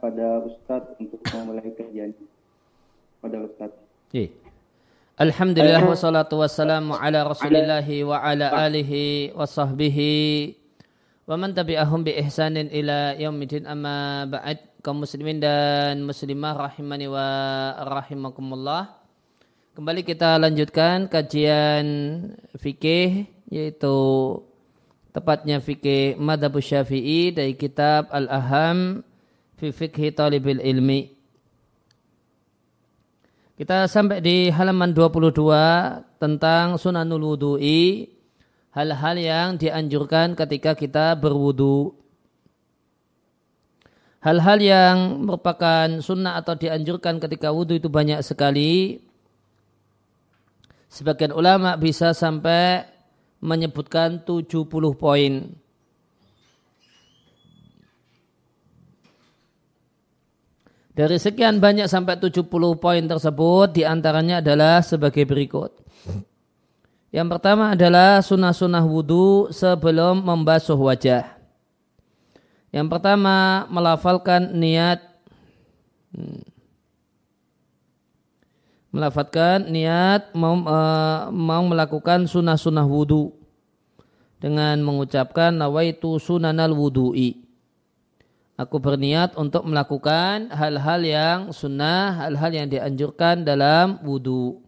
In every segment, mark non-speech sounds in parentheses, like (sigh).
pada Ustadz untuk memulai kajian pada Ustadz. Iya. Alhamdulillah wassalatu wassalamu ala rasulillahi wa ala alihi wa sahbihi wa man tabi'ahum bi ihsanin ila yaumidin amma ba'd kaum muslimin dan muslimah rahimani wa rahimakumullah kembali kita lanjutkan kajian fikih yaitu tepatnya fikih madhab syafi'i dari kitab al-aham fi fikhi talibil ilmi kita sampai di halaman 22 tentang sunanul wudu'i, hal-hal yang dianjurkan ketika kita berwudu. Hal-hal yang merupakan sunnah atau dianjurkan ketika wudu itu banyak sekali. Sebagian ulama bisa sampai menyebutkan 70 poin. Dari sekian banyak sampai 70 poin tersebut di antaranya adalah sebagai berikut. Yang pertama adalah sunnah-sunnah wudhu sebelum membasuh wajah. Yang pertama melafalkan niat hmm, melafalkan niat mau, uh, mau melakukan sunnah-sunnah wudhu dengan mengucapkan nawaitu sunanal wudhu'i Aku berniat untuk melakukan hal-hal yang sunnah, hal-hal yang dianjurkan dalam wudhu.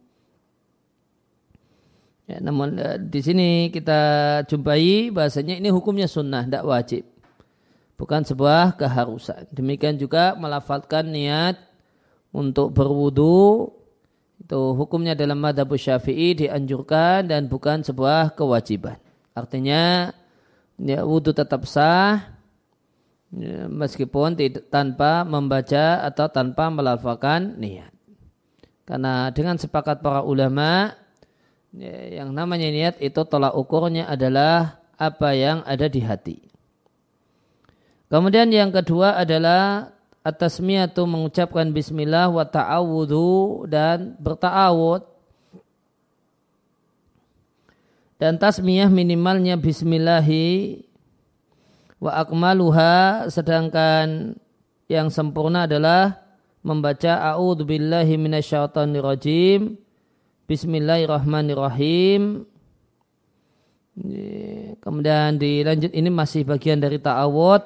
Ya, namun eh, di sini kita jumpai bahasanya ini hukumnya sunnah, tidak wajib. Bukan sebuah keharusan. Demikian juga melafalkan niat untuk berwudhu itu hukumnya dalam madhab syafi'i dianjurkan dan bukan sebuah kewajiban. Artinya ya, wudhu tetap sah, ya, meskipun tidak tanpa membaca atau tanpa melafalkan niat. Karena dengan sepakat para ulama ya, yang namanya niat itu tolak ukurnya adalah apa yang ada di hati. Kemudian yang kedua adalah atas miatu mengucapkan bismillah wa ta'awudhu dan berta'awud dan tasmiyah minimalnya bismillahi wa akmaluha sedangkan yang sempurna adalah membaca a'udzubillahi minasyaitonirrajim bismillahirrahmanirrahim. Kemudian dilanjut ini masih bagian dari ta'awud.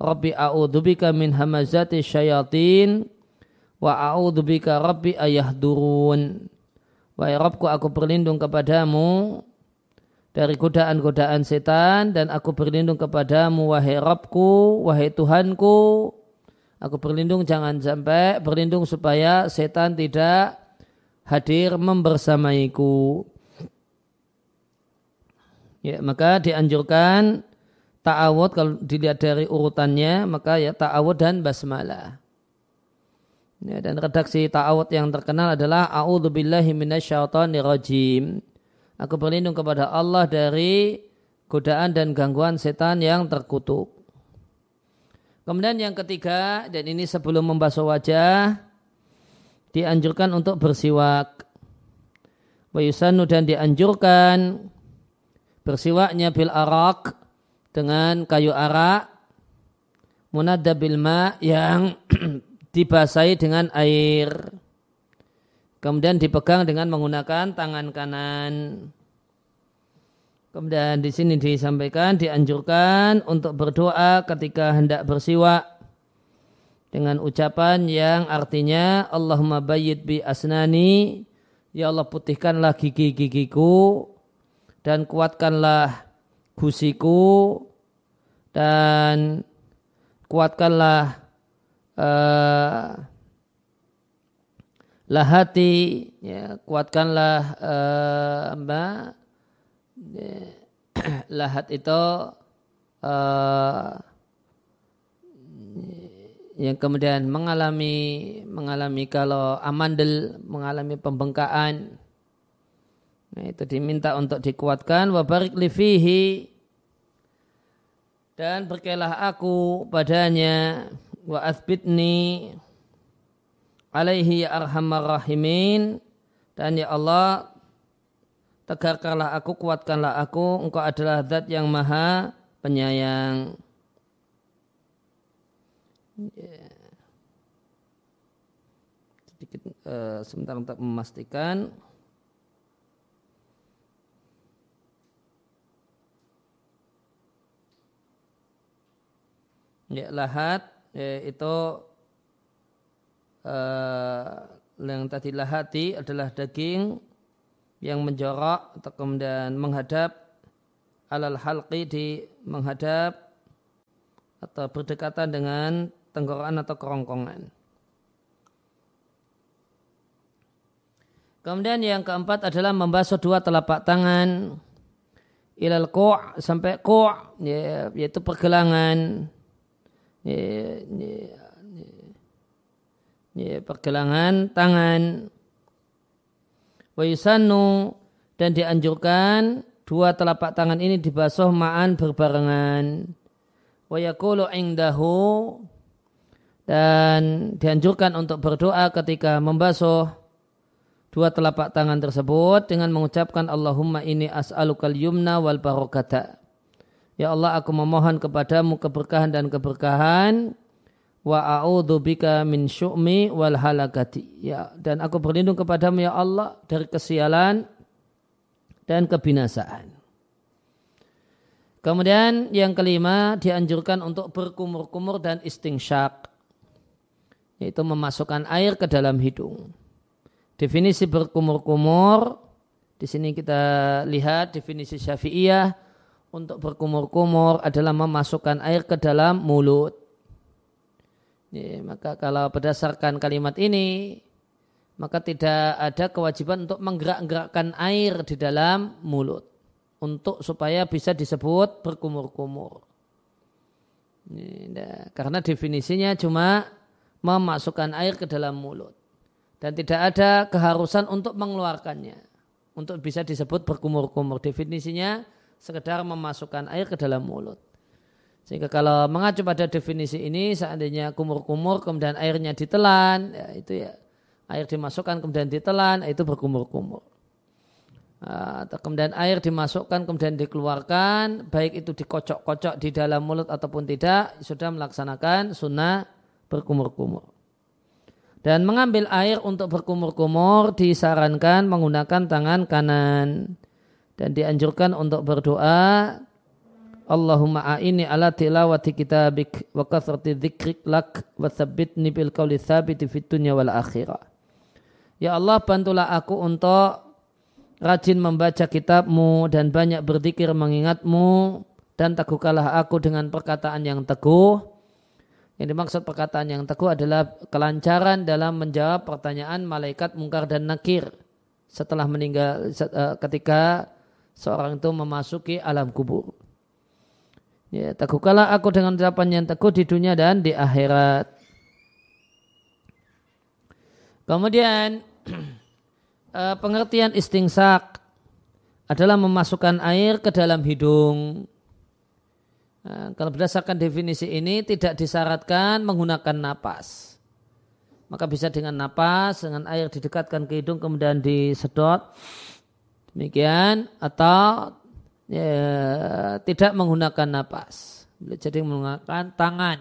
Rabbi a'udzubika min hamazati syayatin. Wa a'udzubika rabbi ayahdurun Wahai Rabbku aku berlindung kepadamu dari godaan-godaan setan dan aku berlindung kepadamu wahai Rabbku, wahai Tuhanku. Aku berlindung jangan sampai berlindung supaya setan tidak hadir membersamaiku. Ya, maka dianjurkan ta'awud kalau dilihat dari urutannya maka ya ta'awud dan basmalah. Ya, dan redaksi ta'awud yang terkenal adalah a'udzubillahi minasyaitonirrajim. rajim Aku berlindung kepada Allah dari godaan dan gangguan setan yang terkutuk. Kemudian yang ketiga, dan ini sebelum membasuh wajah, dianjurkan untuk bersiwak. Wayusanu dan dianjurkan bersiwaknya bil arak dengan kayu arak munadda bil ma yang (clears throat) dibasahi dengan air. Kemudian dipegang dengan menggunakan tangan kanan. Kemudian di sini disampaikan dianjurkan untuk berdoa ketika hendak bersiwak dengan ucapan yang artinya Allahumma bayyid bi asnani ya Allah putihkanlah gigi-gigiku dan kuatkanlah gusiku dan kuatkanlah uh, lahati ya, kuatkanlah uh, mbak. Ya, (clears throat) lahat itu uh, yang kemudian mengalami mengalami kalau amandel mengalami pembengkaan nah, itu diminta untuk dikuatkan. Wabarik lifihi dan berkelah aku padanya. Wa asbitni alaihi ya arhamar rahimin dan ya Allah tegarkanlah aku kuatkanlah aku engkau adalah zat yang maha penyayang yeah. uh, sebentar untuk memastikan. Ya, lahat ya, itu uh, yang tadi lahati adalah daging yang menjorok atau kemudian menghadap alal halqi di menghadap atau berdekatan dengan tenggorokan atau kerongkongan. Kemudian yang keempat adalah membasuh dua telapak tangan ilal ku' sampai ku' ya, yaitu pergelangan ya, ya, ya, pergelangan tangan wa dan dianjurkan dua telapak tangan ini dibasuh ma'an berbarengan wa yakulu indahu dan dianjurkan untuk berdoa ketika membasuh dua telapak tangan tersebut dengan mengucapkan Allahumma ini as'alukal yumna wal barakata. Ya Allah aku memohon kepadamu keberkahan dan keberkahan wa a'udzu bika min syu'mi wal halakati. Ya dan aku berlindung kepadamu ya Allah dari kesialan dan kebinasaan. Kemudian yang kelima dianjurkan untuk berkumur-kumur dan istingsyak yaitu memasukkan air ke dalam hidung. Definisi berkumur-kumur di sini kita lihat definisi Syafi'iyah untuk berkumur-kumur adalah memasukkan air ke dalam mulut. Ya, maka kalau berdasarkan kalimat ini maka tidak ada kewajiban untuk menggerak-gerakkan air di dalam mulut untuk supaya bisa disebut berkumur-kumur. Karena definisinya cuma memasukkan air ke dalam mulut dan tidak ada keharusan untuk mengeluarkannya untuk bisa disebut berkumur-kumur. Definisinya sekedar memasukkan air ke dalam mulut. Sehingga kalau mengacu pada definisi ini seandainya kumur-kumur kemudian airnya ditelan, ya itu ya air dimasukkan kemudian ditelan itu berkumur-kumur. Ah, atau kemudian air dimasukkan kemudian dikeluarkan baik itu dikocok-kocok di dalam mulut ataupun tidak sudah melaksanakan sunnah berkumur-kumur. Dan mengambil air untuk berkumur-kumur disarankan menggunakan tangan kanan dan dianjurkan untuk berdoa Allahumma a'ini ala tilawati kitabik wa kathrati dzikrik lak wa thabbitni bil qawli thabiti fid dunya wal akhirah Ya Allah bantulah aku untuk rajin membaca kitabmu dan banyak berzikir mengingatmu dan teguhkanlah aku dengan perkataan yang teguh. Yang dimaksud perkataan yang teguh adalah kelancaran dalam menjawab pertanyaan malaikat mungkar dan nakir setelah meninggal eh, ketika seorang itu memasuki alam kubur. Ya, teguhkanlah aku dengan ucapan yang teguh di dunia dan di akhirat. Kemudian (clears throat) eh, pengertian istingsak adalah memasukkan air ke dalam hidung. Nah, kalau berdasarkan definisi ini tidak disyaratkan menggunakan napas. Maka bisa dengan napas, dengan air didekatkan ke hidung kemudian disedot. Demikian atau ya, tidak menggunakan napas. Jadi menggunakan tangan.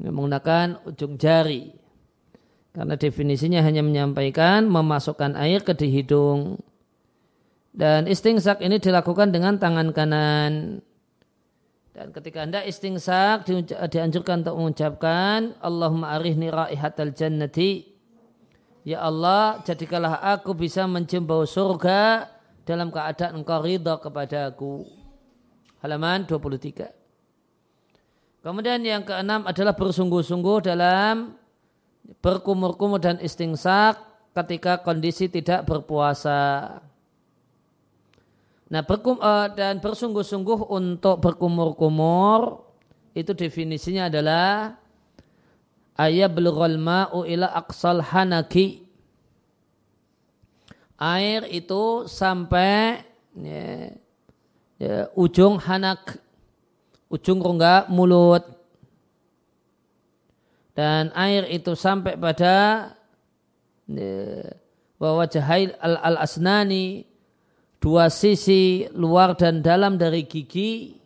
Menggunakan ujung jari. Karena definisinya hanya menyampaikan memasukkan air ke di hidung. Dan istingsak ini dilakukan dengan tangan kanan. Dan ketika anda istingsak dianjurkan untuk mengucapkan Allahumma arihni raihatal jannati. Ya Allah, jadikanlah aku bisa mencium bau surga dalam keadaan engkau ridha kepada aku. Halaman 23. Kemudian yang keenam adalah bersungguh-sungguh dalam berkumur-kumur dan istingsak ketika kondisi tidak berpuasa. Nah, berkum, uh, dan bersungguh-sungguh untuk berkumur-kumur itu definisinya adalah ayat belughal ma'u ila aqsal hanaki. Air itu sampai ya, ya, ujung hanak, ujung rongga mulut dan air itu sampai pada bahwa jahil al, al asnani dua sisi luar dan dalam dari gigi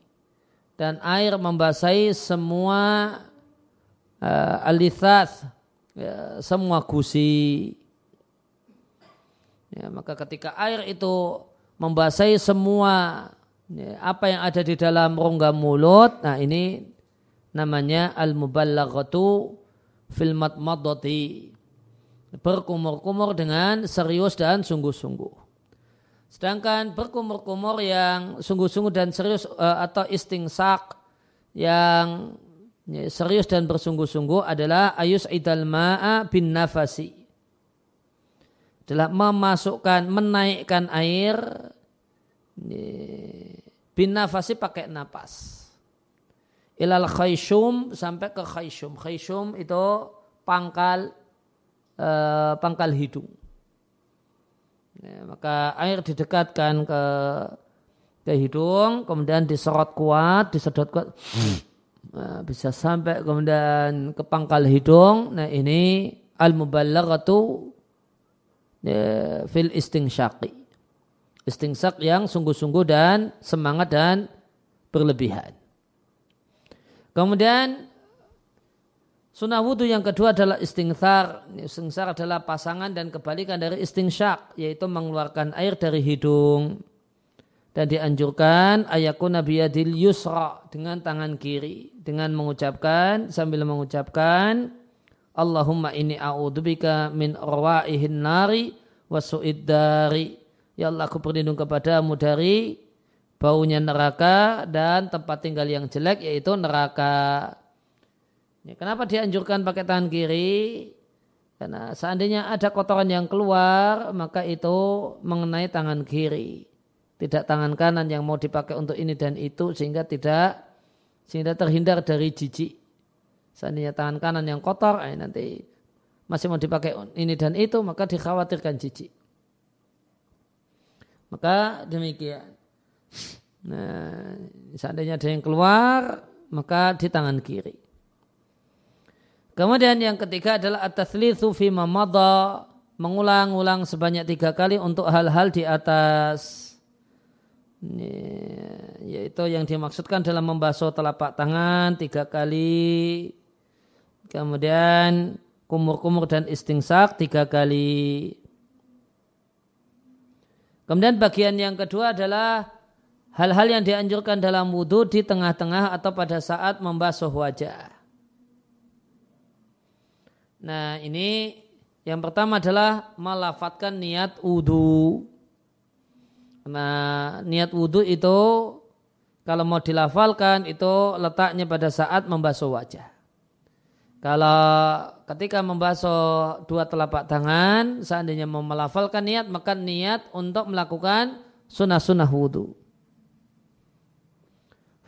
dan air membasahi semua uh, alithas ya, semua gusi. Ya, maka ketika air itu membasahi semua ya, apa yang ada di dalam rongga mulut, nah ini namanya al-muballaghatu fil madmadati. Berkumur-kumur dengan serius dan sungguh-sungguh. Sedangkan berkumur-kumur yang sungguh-sungguh dan serius uh, atau istingsak yang ya, serius dan bersungguh-sungguh adalah ayus idal ma'a bin nafasi. Adalah memasukkan, menaikkan air ya, bin nafasi pakai napas. Ilal khayshum sampai ke khayshum. Khayshum itu pangkal uh, pangkal hidung. Ya, maka air didekatkan ke ke hidung, kemudian diserot kuat, disedot kuat, nah, bisa sampai kemudian ke pangkal hidung. Nah ini al muballaghatu ya, fil istingsyaqi. Istingsak yang sungguh-sungguh dan semangat dan berlebihan. Kemudian Sunnah wudhu yang kedua adalah istingsar. Istingsar adalah pasangan dan kebalikan dari istingsyak, yaitu mengeluarkan air dari hidung. Dan dianjurkan ayakun nabiyadil yusra dengan tangan kiri. Dengan mengucapkan, sambil mengucapkan, Allahumma ini a'udzubika min rawaihin nari wa dari. Ya Allah aku berlindung kepadamu dari baunya neraka dan tempat tinggal yang jelek yaitu neraka. Ya, kenapa dianjurkan pakai tangan kiri? Karena seandainya ada kotoran yang keluar, maka itu mengenai tangan kiri. Tidak tangan kanan yang mau dipakai untuk ini dan itu sehingga tidak sehingga terhindar dari jijik. Seandainya tangan kanan yang kotor, eh, nanti masih mau dipakai ini dan itu, maka dikhawatirkan jijik. Maka demikian. Nah, seandainya ada yang keluar, maka di tangan kiri. Kemudian yang ketiga adalah at-tatslitsu fi mengulang-ulang sebanyak tiga kali untuk hal-hal di atas yaitu yang dimaksudkan dalam membasuh telapak tangan tiga kali kemudian kumur-kumur dan istingsak tiga kali kemudian bagian yang kedua adalah hal-hal yang dianjurkan dalam wudhu di tengah-tengah atau pada saat membasuh wajah Nah ini yang pertama adalah melafatkan niat wudhu. Nah niat wudhu itu kalau mau dilafalkan itu letaknya pada saat membasuh wajah. Kalau ketika membasuh dua telapak tangan, seandainya mau melafalkan niat, maka niat untuk melakukan sunnah-sunnah wudhu.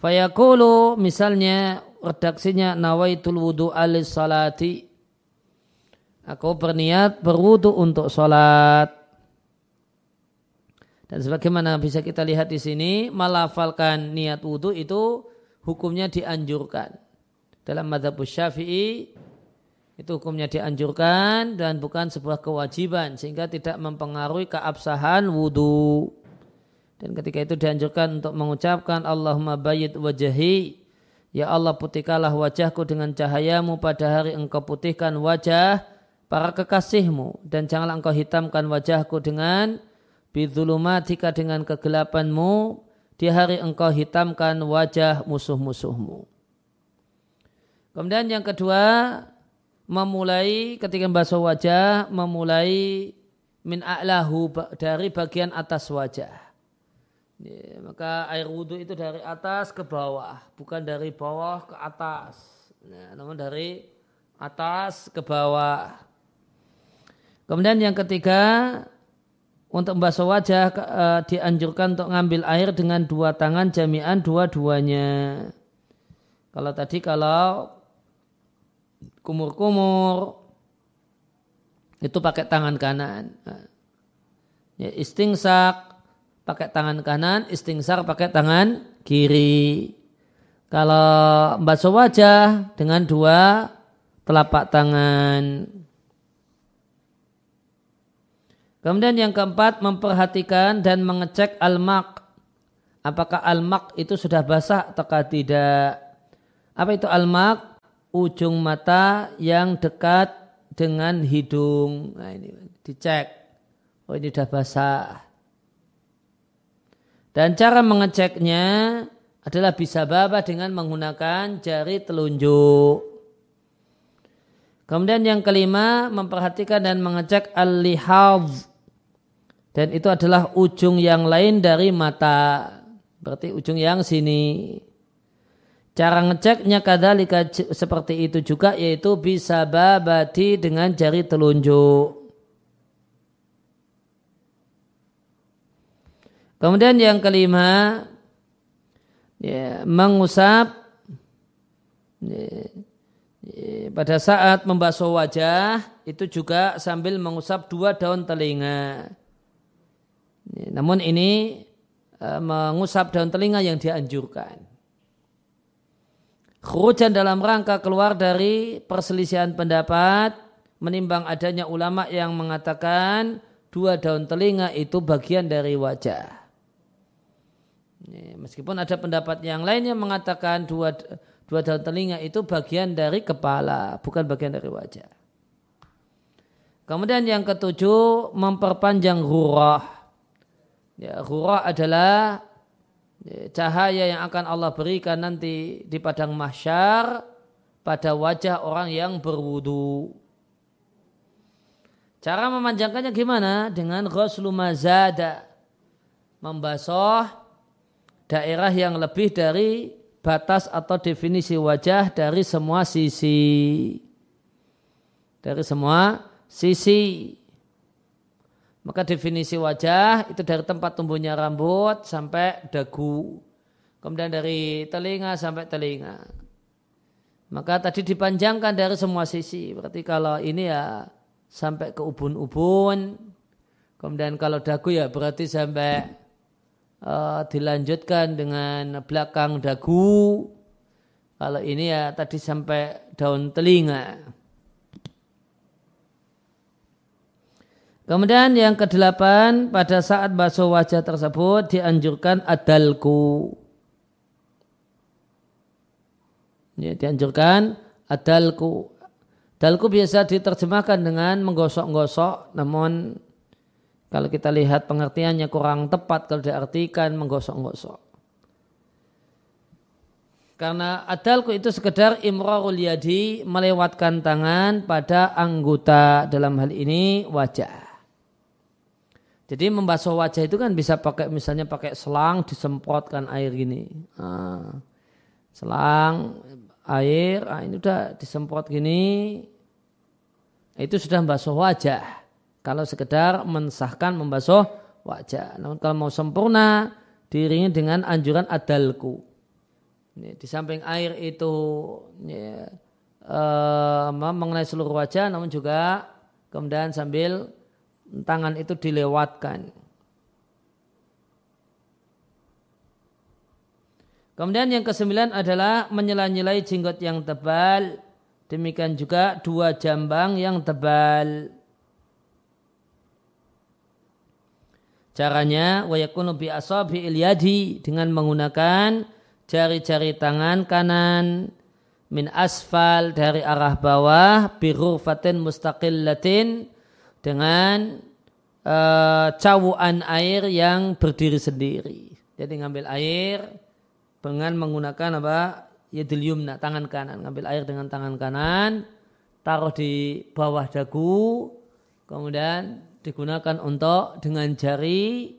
Fayaqulu misalnya redaksinya nawaitul wudhu alis salati Aku berniat berwudu untuk sholat. Dan sebagaimana bisa kita lihat di sini, melafalkan niat wudhu itu hukumnya dianjurkan. Dalam madhab syafi'i, itu hukumnya dianjurkan dan bukan sebuah kewajiban sehingga tidak mempengaruhi keabsahan wudhu. Dan ketika itu dianjurkan untuk mengucapkan Allahumma bayid wajahi. Ya Allah putihkanlah wajahku dengan cahayamu pada hari engkau putihkan wajah para kekasihmu dan janganlah engkau hitamkan wajahku dengan bidzulumatika dengan kegelapanmu di hari engkau hitamkan wajah musuh-musuhmu. Kemudian yang kedua, memulai ketika membasuh wajah, memulai min a'lahu dari bagian atas wajah. Ya, maka air wudhu itu dari atas ke bawah, bukan dari bawah ke atas. Ya, namun dari atas ke bawah. Kemudian yang ketiga, untuk membasuh wajah uh, dianjurkan untuk ngambil air dengan dua tangan jami'an dua-duanya. Kalau tadi kalau kumur-kumur itu pakai tangan kanan. Ya, istingsak pakai tangan kanan, istingsar pakai tangan kiri. Kalau membasuh wajah dengan dua telapak tangan. Kemudian yang keempat memperhatikan dan mengecek al-maq. Apakah al-maq itu sudah basah atau tidak? Apa itu al-maq? Ujung mata yang dekat dengan hidung. Nah ini dicek. Oh ini sudah basah. Dan cara mengeceknya adalah bisa baba dengan menggunakan jari telunjuk. Kemudian yang kelima memperhatikan dan mengecek al-lihaz. Dan itu adalah ujung yang lain dari mata. Berarti ujung yang sini. Cara ngeceknya kadalika seperti itu juga yaitu bisa babati dengan jari telunjuk. Kemudian yang kelima ya, mengusap ya, ya, pada saat membasuh wajah itu juga sambil mengusap dua daun telinga. Ya, namun ini uh, mengusap daun telinga yang dianjurkan. Khurujan dalam rangka keluar dari perselisihan pendapat menimbang adanya ulama yang mengatakan dua daun telinga itu bagian dari wajah. Meskipun ada pendapat yang lain yang mengatakan dua, dua daun telinga itu bagian dari kepala, bukan bagian dari wajah. Kemudian yang ketujuh, memperpanjang hurrah. Ya, hurrah adalah cahaya yang akan Allah berikan nanti di padang mahsyar pada wajah orang yang berwudu. Cara memanjangkannya gimana? Dengan ghuslu mazada. Membasuh daerah yang lebih dari batas atau definisi wajah dari semua sisi. Dari semua sisi. Maka definisi wajah itu dari tempat tumbuhnya rambut sampai dagu. Kemudian dari telinga sampai telinga. Maka tadi dipanjangkan dari semua sisi. Berarti kalau ini ya sampai ke ubun-ubun. Kemudian kalau dagu ya berarti sampai uh, dilanjutkan dengan belakang dagu. Kalau ini ya tadi sampai daun telinga. Kemudian yang kedelapan pada saat basuh wajah tersebut dianjurkan adalku. Ya, dianjurkan adalku. Adalku biasa diterjemahkan dengan menggosok-gosok, namun kalau kita lihat pengertiannya kurang tepat kalau diartikan menggosok-gosok. Karena adalku itu sekedar imrarul yadi melewatkan tangan pada anggota dalam hal ini wajah. Jadi membasuh wajah itu kan bisa pakai misalnya pakai selang disemprotkan air gini. Nah, selang air, nah ini udah disemprot gini. Itu sudah membasuh wajah. Kalau sekedar mensahkan membasuh wajah. Namun kalau mau sempurna diiringi dengan anjuran adalku. Di samping air itu ya, uh, mengenai seluruh wajah, namun juga kemudian sambil tangan itu dilewatkan. Kemudian yang kesembilan adalah menyela-nyelai jenggot yang tebal. Demikian juga dua jambang yang tebal. Caranya wayakunu bi asabi ilyadi dengan menggunakan jari-jari tangan kanan min asfal dari arah bawah birurfatin mustaqillatin dengan uh, cawuan air yang berdiri sendiri. Jadi ngambil air dengan menggunakan apa? Yadil yumna, tangan kanan. Ngambil air dengan tangan kanan, taruh di bawah dagu, kemudian digunakan untuk dengan jari,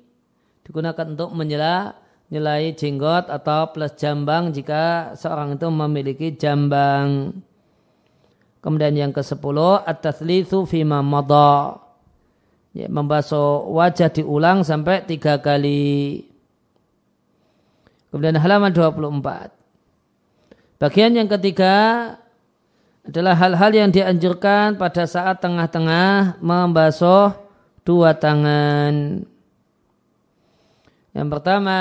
digunakan untuk menyela nyelai jenggot atau plus jambang jika seorang itu memiliki jambang. Kemudian yang ke-10 at-tatslitsu fima madha. Ya, membasuh wajah diulang sampai tiga kali. Kemudian halaman 24. Bagian yang ketiga adalah hal-hal yang dianjurkan pada saat tengah-tengah membasuh dua tangan. Yang pertama,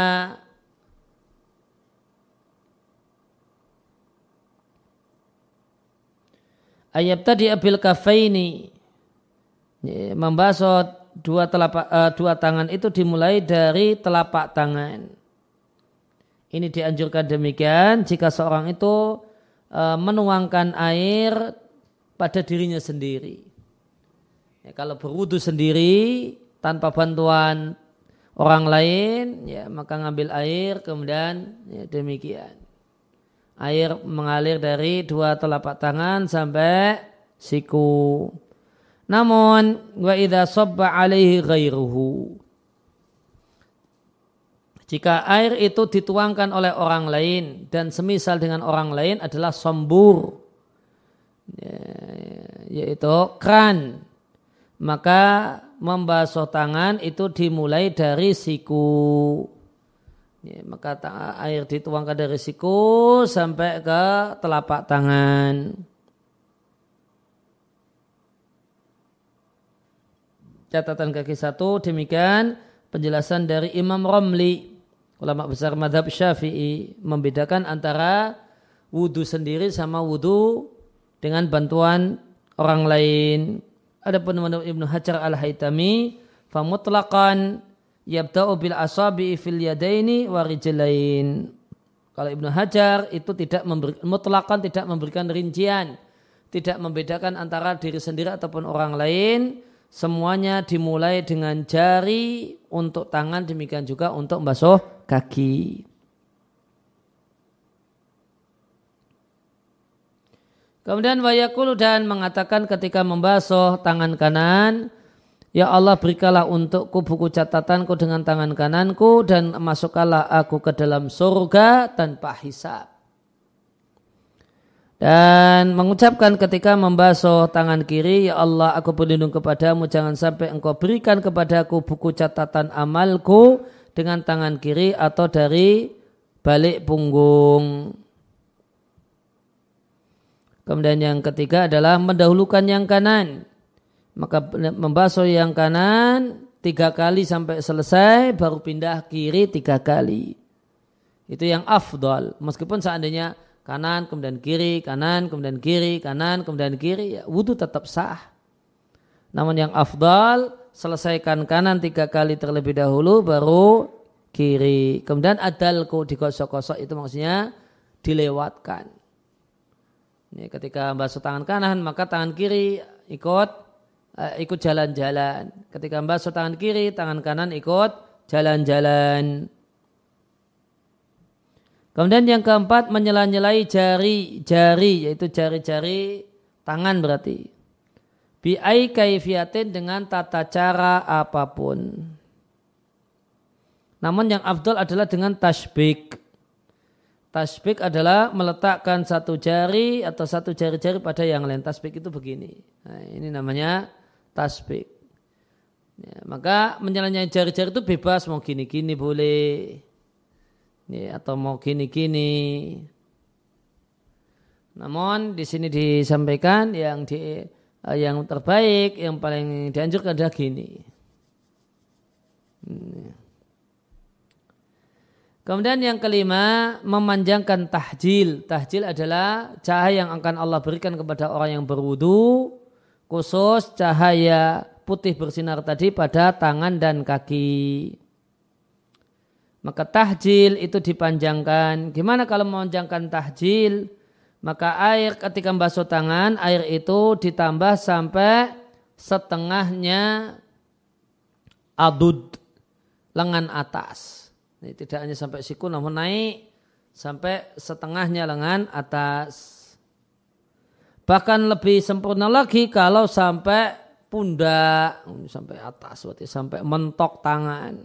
ayat tadi abil kafaini membasuh dua telapak uh, dua tangan itu dimulai dari telapak tangan. Ini dianjurkan demikian jika seorang itu uh, menuangkan air pada dirinya sendiri. Ya, kalau berwudu sendiri tanpa bantuan orang lain, ya maka ngambil air kemudian ya, demikian. Air mengalir dari dua telapak tangan sampai siku. Namun wa idza sabba alaihi ghairuhu. Jika air itu dituangkan oleh orang lain dan semisal dengan orang lain adalah sombur, ya, yaitu kran, maka membasuh tangan itu dimulai dari siku. Ya, maka air dituangkan dari siku sampai ke telapak tangan. Catatan kaki satu demikian penjelasan dari Imam Romli ulama besar madhab syafi'i membedakan antara wudhu sendiri sama wudhu dengan bantuan orang lain. Ada penemuan Ibnu Hajar al-Haytami, famutlaqan yabda'u bil asabi fil yadaini wa rijlain. Kalau Ibnu Hajar itu tidak memberi, mutlakan tidak memberikan rincian, tidak membedakan antara diri sendiri ataupun orang lain, semuanya dimulai dengan jari untuk tangan demikian juga untuk membasuh kaki. Kemudian wayakulu dan mengatakan ketika membasuh tangan kanan, Ya Allah berikanlah untukku buku catatanku dengan tangan kananku dan masukkanlah aku ke dalam surga tanpa hisab. Dan mengucapkan ketika membasuh tangan kiri, Ya Allah aku berlindung kepadamu jangan sampai engkau berikan kepadaku buku catatan amalku dengan tangan kiri atau dari balik punggung. Kemudian yang ketiga adalah mendahulukan yang kanan. Maka membasuh yang kanan tiga kali sampai selesai baru pindah kiri tiga kali. Itu yang afdol. Meskipun seandainya kanan kemudian kiri, kanan kemudian kiri, kanan kemudian kiri, ya wudhu tetap sah. Namun yang afdal selesaikan kanan tiga kali terlebih dahulu baru kiri. Kemudian adalku digosok-gosok itu maksudnya dilewatkan. Ini ketika basuh tangan kanan maka tangan kiri ikut uh, ikut jalan-jalan. Ketika basuh tangan kiri tangan kanan ikut jalan-jalan. Kemudian yang keempat menyela-nyelai jari-jari yaitu jari-jari tangan berarti bi'ai kaifiatin dengan tata cara apa pun. Namun yang afdol adalah dengan tasbik. Tasbik adalah meletakkan satu jari atau satu jari-jari pada yang lain. Tasbik itu begini. Nah, ini namanya tasbik. Ya, maka menjalannya jari-jari itu bebas mau gini-gini boleh. Ya, atau mau gini-gini. Namun di sini disampaikan yang di Eh, yang terbaik, yang paling dianjurkan adalah gini. Hmm. Kemudian yang kelima, memanjangkan tahjil. Tahjil adalah cahaya yang akan Allah berikan kepada orang yang berwudu, khusus cahaya putih bersinar tadi pada tangan dan kaki. Maka tahjil itu dipanjangkan. Gimana kalau memanjangkan tahjil? maka air ketika membasuh tangan air itu ditambah sampai setengahnya adud lengan atas. Ini tidak hanya sampai siku namun naik sampai setengahnya lengan atas. Bahkan lebih sempurna lagi kalau sampai pundak sampai atas berarti sampai mentok tangan.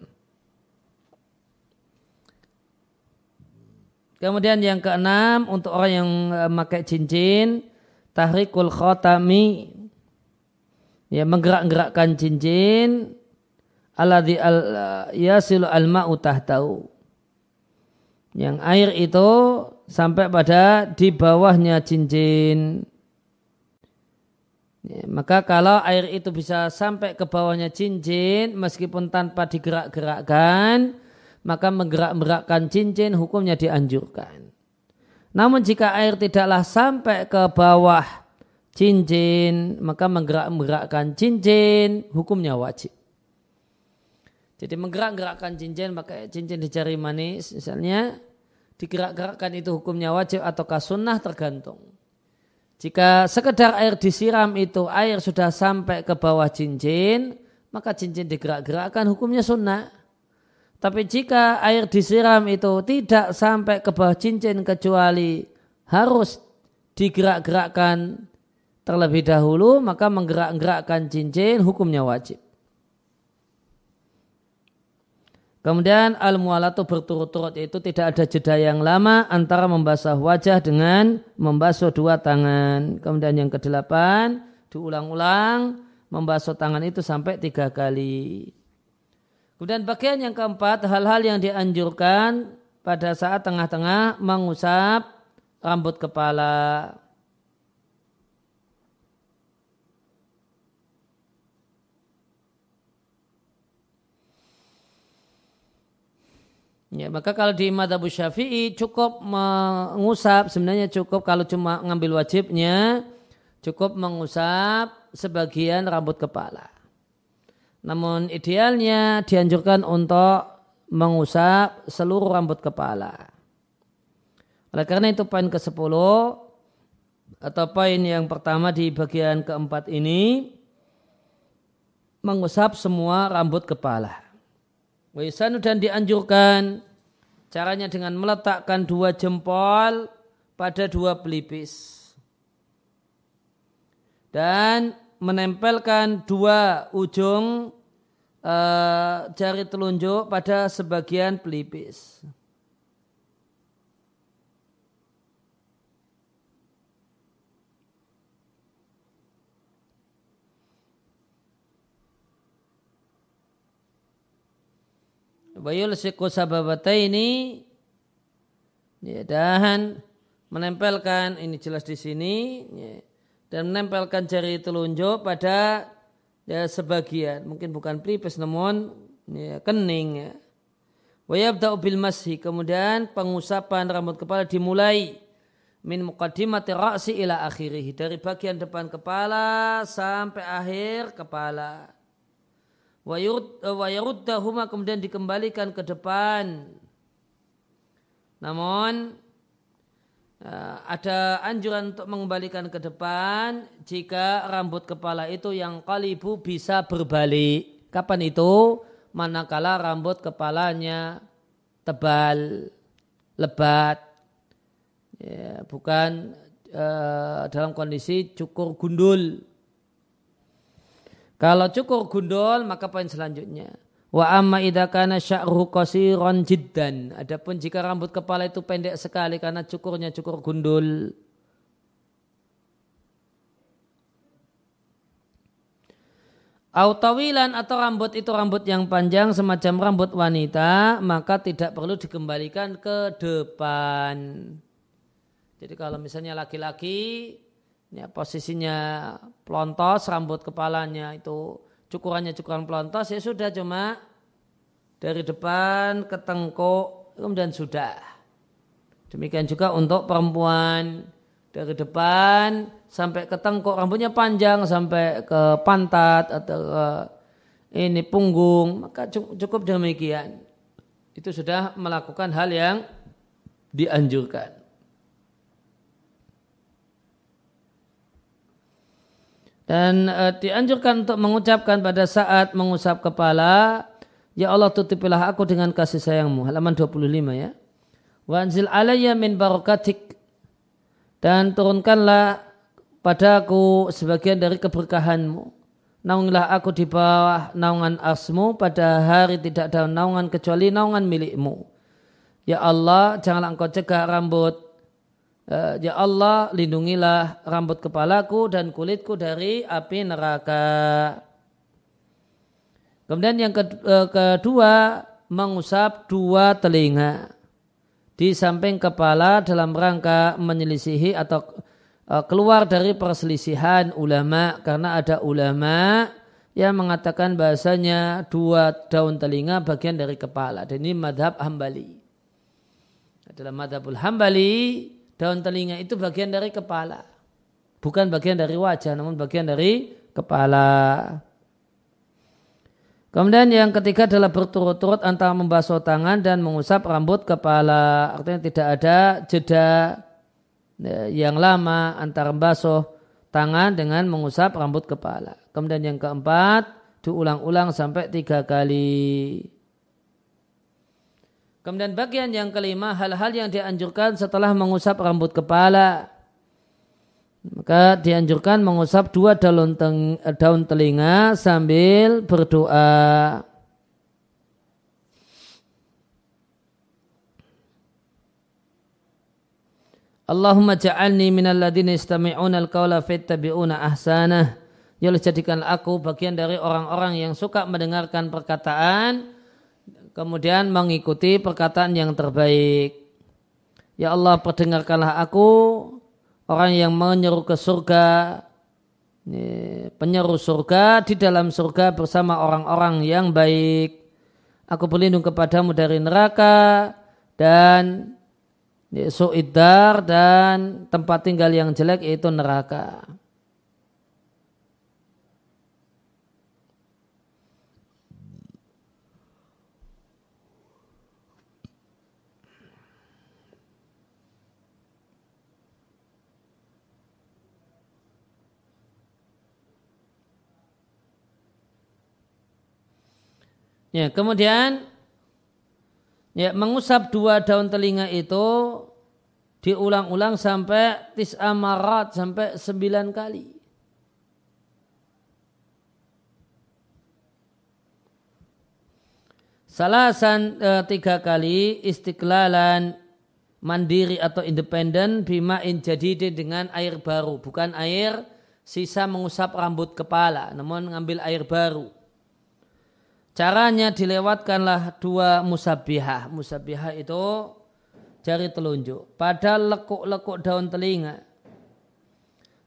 Kemudian yang keenam untuk orang yang memakai cincin tahrikul khotami. Ya menggerak-gerakkan cincin. Alladzi al yasilu al ma'u tahtau. Yang air itu sampai pada di bawahnya cincin ya, maka kalau air itu bisa sampai ke bawahnya cincin meskipun tanpa digerak-gerakkan maka menggerak-gerakkan cincin hukumnya dianjurkan. Namun jika air tidaklah sampai ke bawah cincin, maka menggerak-gerakkan cincin hukumnya wajib. Jadi menggerak-gerakkan cincin, maka cincin di jari manis misalnya, digerak-gerakkan itu hukumnya wajib ataukah sunnah tergantung. Jika sekedar air disiram itu air sudah sampai ke bawah cincin, maka cincin digerak-gerakkan hukumnya sunnah. Tapi jika air disiram itu tidak sampai ke bawah cincin kecuali harus digerak-gerakkan terlebih dahulu, maka menggerak-gerakkan cincin hukumnya wajib. Kemudian al-mualatu berturut-turut itu tidak ada jeda yang lama antara membasuh wajah dengan membasuh dua tangan. Kemudian yang kedelapan diulang-ulang membasuh tangan itu sampai tiga kali. Kemudian bagian yang keempat hal-hal yang dianjurkan pada saat tengah-tengah mengusap rambut kepala. Ya, maka kalau di madhab syafi'i cukup mengusap, sebenarnya cukup kalau cuma ngambil wajibnya, cukup mengusap sebagian rambut kepala. Namun idealnya dianjurkan untuk mengusap seluruh rambut kepala. Oleh karena itu poin ke-10 atau poin yang pertama di bagian keempat ini mengusap semua rambut kepala. Waisanu dan dianjurkan caranya dengan meletakkan dua jempol pada dua pelipis. Dan menempelkan dua ujung uh, jari telunjuk pada sebagian pelipis. Bayul siku sababata ini ya, dan menempelkan ini jelas di sini ya, dan menempelkan jari telunjuk pada ya, sebagian. Mungkin bukan pelipis namun ya, kening ya. Wayabda'u bil masih. Kemudian pengusapan rambut kepala dimulai. Min muqaddimati ra'si ila akhirih. Dari bagian depan kepala sampai akhir kepala wayaruddahuma kemudian dikembalikan ke depan. Namun eh, ada anjuran untuk mengembalikan ke depan jika rambut kepala itu yang kalibu bisa berbalik. Kapan itu? Manakala rambut kepalanya tebal, lebat, ya, bukan uh, dalam kondisi cukur gundul. Kalau cukur gundul maka poin selanjutnya. Wa amma idza kana sya'ruhu qasiran jiddan. Adapun jika rambut kepala itu pendek sekali karena cukurnya cukur gundul. Autawilan atau rambut itu rambut yang panjang semacam rambut wanita maka tidak perlu dikembalikan ke depan. Jadi kalau misalnya laki-laki ya, posisinya pelontos rambut kepalanya itu cukurannya cukuran pelontos ya sudah cuma dari depan ke tengkuk kemudian sudah. Demikian juga untuk perempuan. Dari depan sampai ke tengkuk rambutnya panjang sampai ke pantat atau ke ini punggung maka cukup demikian. Itu sudah melakukan hal yang dianjurkan Dan e, dianjurkan untuk mengucapkan pada saat mengusap kepala, Ya Allah tutupilah aku dengan kasih sayangmu. Halaman 25 ya. Wanzil alayya min barakatik. Dan turunkanlah padaku sebagian dari keberkahanmu. Naungilah aku di bawah naungan asmu pada hari tidak ada naungan kecuali naungan milikmu. Ya Allah, janganlah engkau cegah rambut ya Allah lindungilah rambut kepalaku dan kulitku dari api neraka. Kemudian yang eh, kedua mengusap dua telinga di samping kepala dalam rangka menyelisihi atau eh, keluar dari perselisihan ulama. Karena ada ulama yang mengatakan bahasanya dua daun telinga bagian dari kepala. Dan ini madhab hambali. Adalah madhabul hambali daun telinga itu bagian dari kepala. Bukan bagian dari wajah, namun bagian dari kepala. Kemudian yang ketiga adalah berturut-turut antara membasuh tangan dan mengusap rambut kepala. Artinya tidak ada jeda ya, yang lama antara basuh tangan dengan mengusap rambut kepala. Kemudian yang keempat diulang-ulang sampai tiga kali. Kemudian bagian yang kelima hal-hal yang dianjurkan setelah mengusap rambut kepala. Maka dianjurkan mengusap dua daun, daun telinga sambil berdoa. Allahumma ja'alni minal ladina istami'una al-qawla fattabi'una ahsanah. Ya jadikan aku bagian dari orang-orang yang suka mendengarkan perkataan kemudian mengikuti perkataan yang terbaik. Ya Allah perdengarkanlah aku orang yang menyeru ke surga penyeru surga di dalam surga bersama orang-orang yang baik. Aku berlindung kepadamu dari neraka dan suidar dan tempat tinggal yang jelek yaitu neraka. Ya, kemudian ya mengusap dua daun telinga itu diulang-ulang sampai tis amarat sampai sembilan kali. Salasan e, tiga kali istiqlalan mandiri atau independen bimain jadi dengan air baru bukan air sisa mengusap rambut kepala namun ngambil air baru Caranya dilewatkanlah dua musabihah. Musabihah itu jari telunjuk pada lekuk-lekuk daun telinga.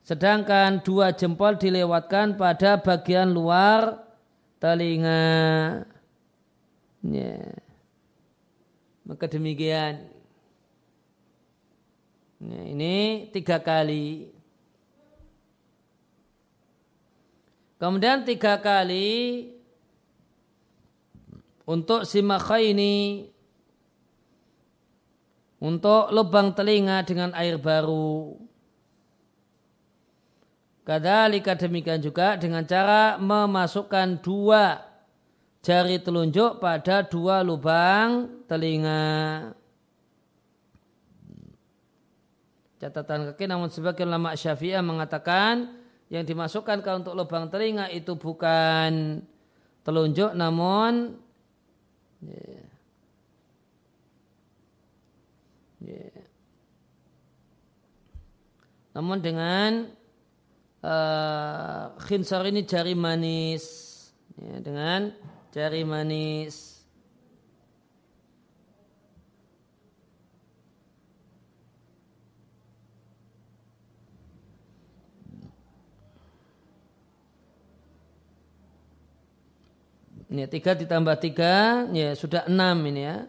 Sedangkan dua jempol dilewatkan pada bagian luar telinga. Ya. Maka demikian. Ya, ini tiga kali. Kemudian tiga kali untuk ini untuk lubang telinga dengan air baru. Kadalika demikian juga dengan cara memasukkan dua jari telunjuk pada dua lubang telinga. Catatan kaki namun sebagian ulama syafi'ah mengatakan yang dimasukkan ke untuk lubang telinga itu bukan telunjuk namun Yeah. Yeah. Namun dengan uh, khinsar ini jari manis, ya, dengan jari manis. Ini tiga ditambah tiga, ya sudah enam ini ya.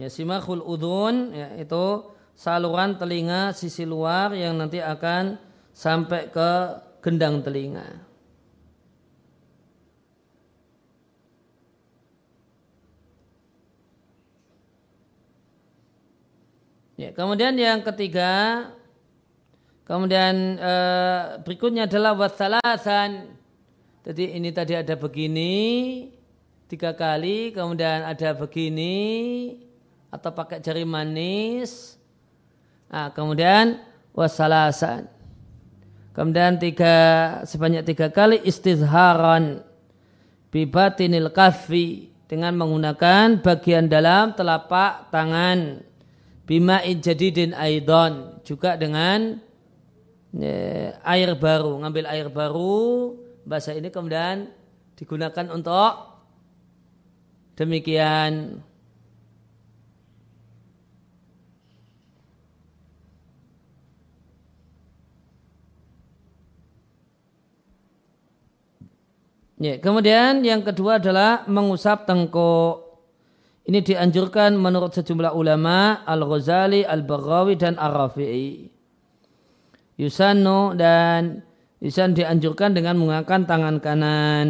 Ya simakul udun ya, itu saluran telinga sisi luar yang nanti akan sampai ke gendang telinga. Ya, kemudian yang ketiga, kemudian eh, berikutnya adalah wasalasan. Jadi ini tadi ada begini tiga kali, kemudian ada begini atau pakai jari manis. Nah, kemudian wasalasan. Kemudian tiga sebanyak tiga kali istizharan bibatinil kafi dengan menggunakan bagian dalam telapak tangan bima'in jadidin aidon juga dengan ya, air baru. Ngambil air baru bahasa ini kemudian digunakan untuk demikian. Ya, kemudian yang kedua adalah mengusap tengkuk. Ini dianjurkan menurut sejumlah ulama Al-Ghazali, Al-Baghawi dan Ar-Rafi'i. Yusanu dan Yusan dianjurkan dengan mengangkat tangan kanan.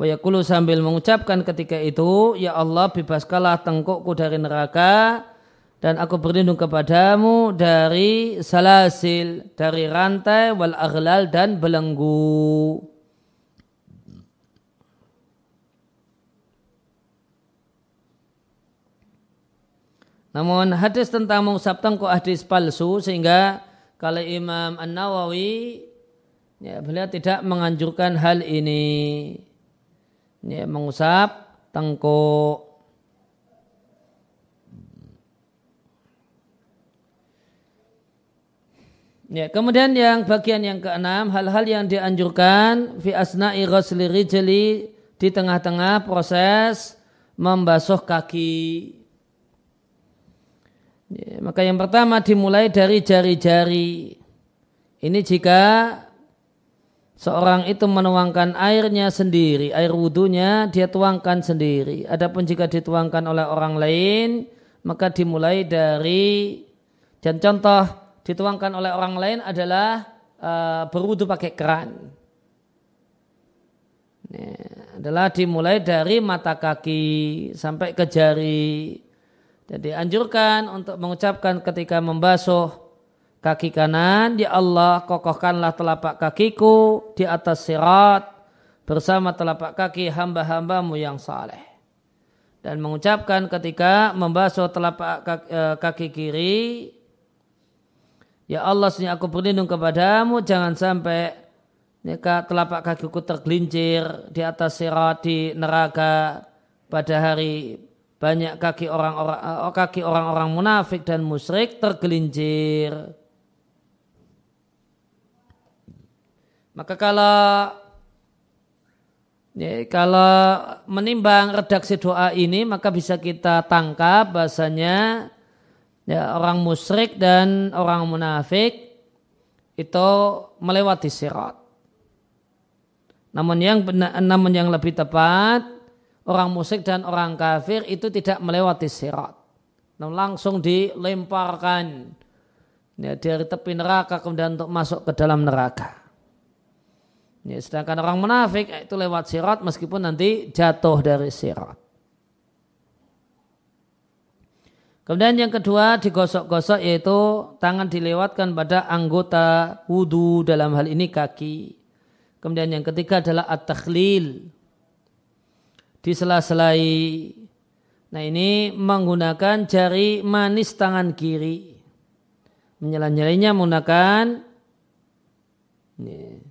Wayakulu sambil mengucapkan ketika itu, Ya Allah bebaskanlah tengkukku dari neraka dan aku berlindung kepadamu dari salasil, dari rantai, wal aghlal dan belenggu. Namun hadis tentang mengusap tengkuk hadis palsu sehingga kalau Imam An Nawawi ya, beliau tidak menganjurkan hal ini ya, mengusap tengkuk. Ya, kemudian yang bagian yang keenam hal-hal yang dianjurkan fi asna'i ghusli rijli di tengah-tengah proses membasuh kaki. Ya, maka yang pertama dimulai dari jari-jari. Ini jika seorang itu menuangkan airnya sendiri, air wudhunya dia tuangkan sendiri. Adapun jika dituangkan oleh orang lain, maka dimulai dari dan contoh dituangkan oleh orang lain adalah uh, berwudhu pakai keran. Ini adalah dimulai dari mata kaki sampai ke jari. Jadi anjurkan untuk mengucapkan ketika membasuh kaki kanan, Ya Allah kokohkanlah telapak kakiku di atas sirat bersama telapak kaki hamba-hambamu yang saleh. Dan mengucapkan ketika membasuh telapak kaki, eh, kaki kiri, Ya Allah, sini aku berlindung kepadamu, jangan sampai jika telapak kakiku tergelincir di atas sirat di neraka pada hari banyak kaki orang-orang eh, kaki orang-orang munafik dan musyrik tergelincir. Maka kalau ya, kalau menimbang redaksi doa ini maka bisa kita tangkap bahasanya ya, orang musyrik dan orang munafik itu melewati sirat. Namun yang namun yang lebih tepat orang musyrik dan orang kafir itu tidak melewati sirat. Namun langsung dilemparkan ya, dari tepi neraka kemudian untuk masuk ke dalam neraka. Ya, sedangkan orang munafik itu lewat sirat meskipun nanti jatuh dari sirat. Kemudian yang kedua digosok-gosok yaitu tangan dilewatkan pada anggota wudhu dalam hal ini kaki. Kemudian yang ketiga adalah at-takhlil disela-selai. Nah ini menggunakan jari manis tangan kiri. Menyela-nyelainya menggunakan ini.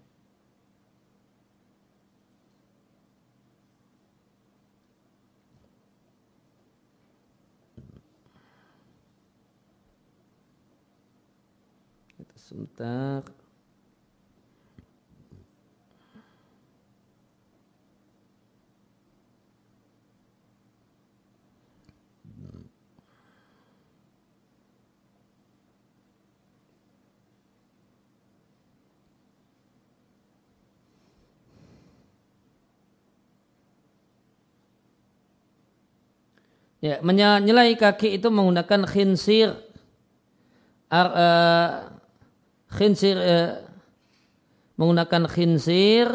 Sebentar. Ya, menyelai kaki itu menggunakan khinsir. Ar, uh, khinsir uh, menggunakan khinsir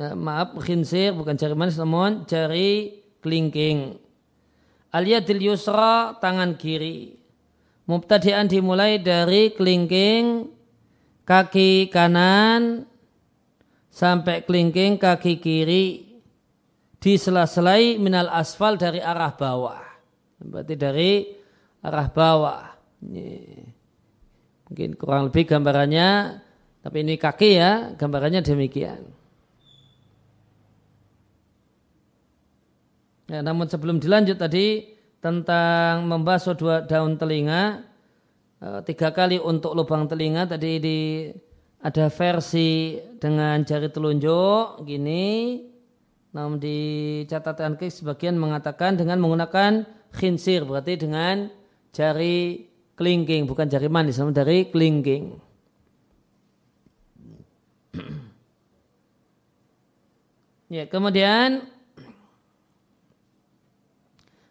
uh, maaf khinsir bukan jari manis namun jari kelingking. Aliyadil yusra tangan kiri. Mubtadian dimulai dari kelingking kaki kanan sampai kelingking kaki kiri disela-selai minal asfal dari arah bawah. Berarti dari arah bawah. Mungkin kurang lebih gambarannya, tapi ini kaki ya, gambarannya demikian. Ya, namun sebelum dilanjut tadi tentang membasuh dua daun telinga, eh, tiga kali untuk lubang telinga tadi di ada versi dengan jari telunjuk gini, namun di catatan kaki sebagian mengatakan dengan menggunakan khinsir berarti dengan jari kelingking bukan jari manis namun dari kelingking. (clears throat) ya kemudian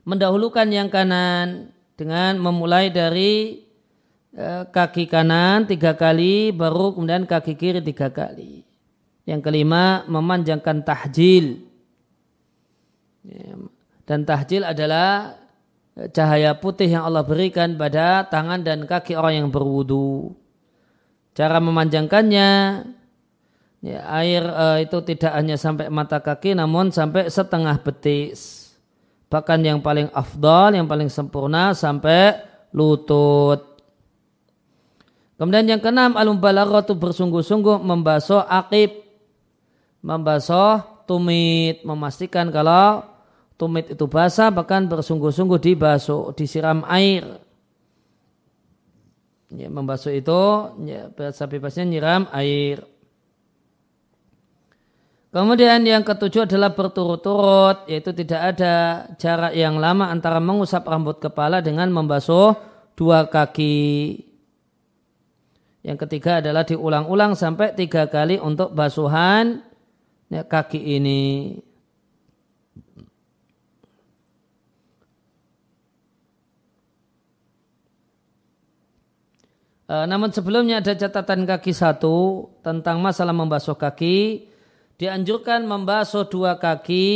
mendahulukan yang kanan dengan memulai dari eh, kaki kanan tiga kali baru kemudian kaki kiri tiga kali. Yang kelima memanjangkan tahjil. Dan tahjil adalah eh, cahaya putih yang Allah berikan pada tangan dan kaki orang yang berwudu. Cara memanjangkannya ya, air uh, itu tidak hanya sampai mata kaki namun sampai setengah betis bahkan yang paling afdal, yang paling sempurna sampai lutut. Kemudian yang keenam alum balaghatu bersungguh-sungguh membasuh akib, membasuh tumit, memastikan kalau tumit itu basah bahkan bersungguh-sungguh dibasuh, disiram air. Ya, membasuh itu ya, bebas-bebasnya nyiram air. Kemudian yang ketujuh adalah berturut-turut, yaitu tidak ada jarak yang lama antara mengusap rambut kepala dengan membasuh dua kaki. Yang ketiga adalah diulang-ulang sampai tiga kali untuk basuhan ya, kaki ini. E, namun sebelumnya ada catatan kaki satu tentang masalah membasuh kaki dianjurkan membasuh dua kaki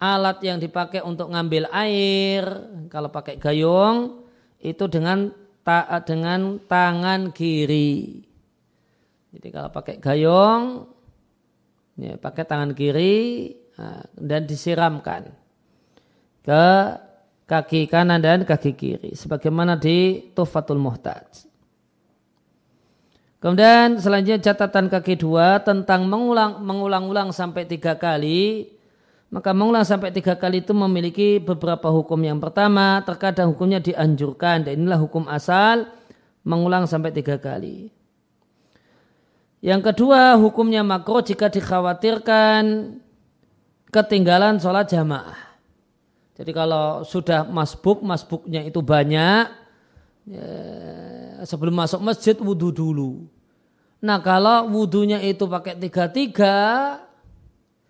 alat yang dipakai untuk ngambil air kalau pakai gayung itu dengan ta dengan tangan kiri. Jadi kalau pakai gayung ya, pakai tangan kiri nah, dan disiramkan ke kaki kanan dan kaki kiri sebagaimana di Tufatul Muhtaj. Kemudian selanjutnya catatan kaki dua tentang mengulang mengulang-ulang sampai tiga kali. Maka mengulang sampai tiga kali itu memiliki beberapa hukum. Yang pertama, terkadang hukumnya dianjurkan. Dan inilah hukum asal mengulang sampai tiga kali. Yang kedua, hukumnya makro jika dikhawatirkan ketinggalan sholat jamaah. Jadi kalau sudah masbuk, masbuknya itu banyak, ya, sebelum masuk masjid wudhu dulu. Nah kalau wudhunya itu pakai tiga-tiga,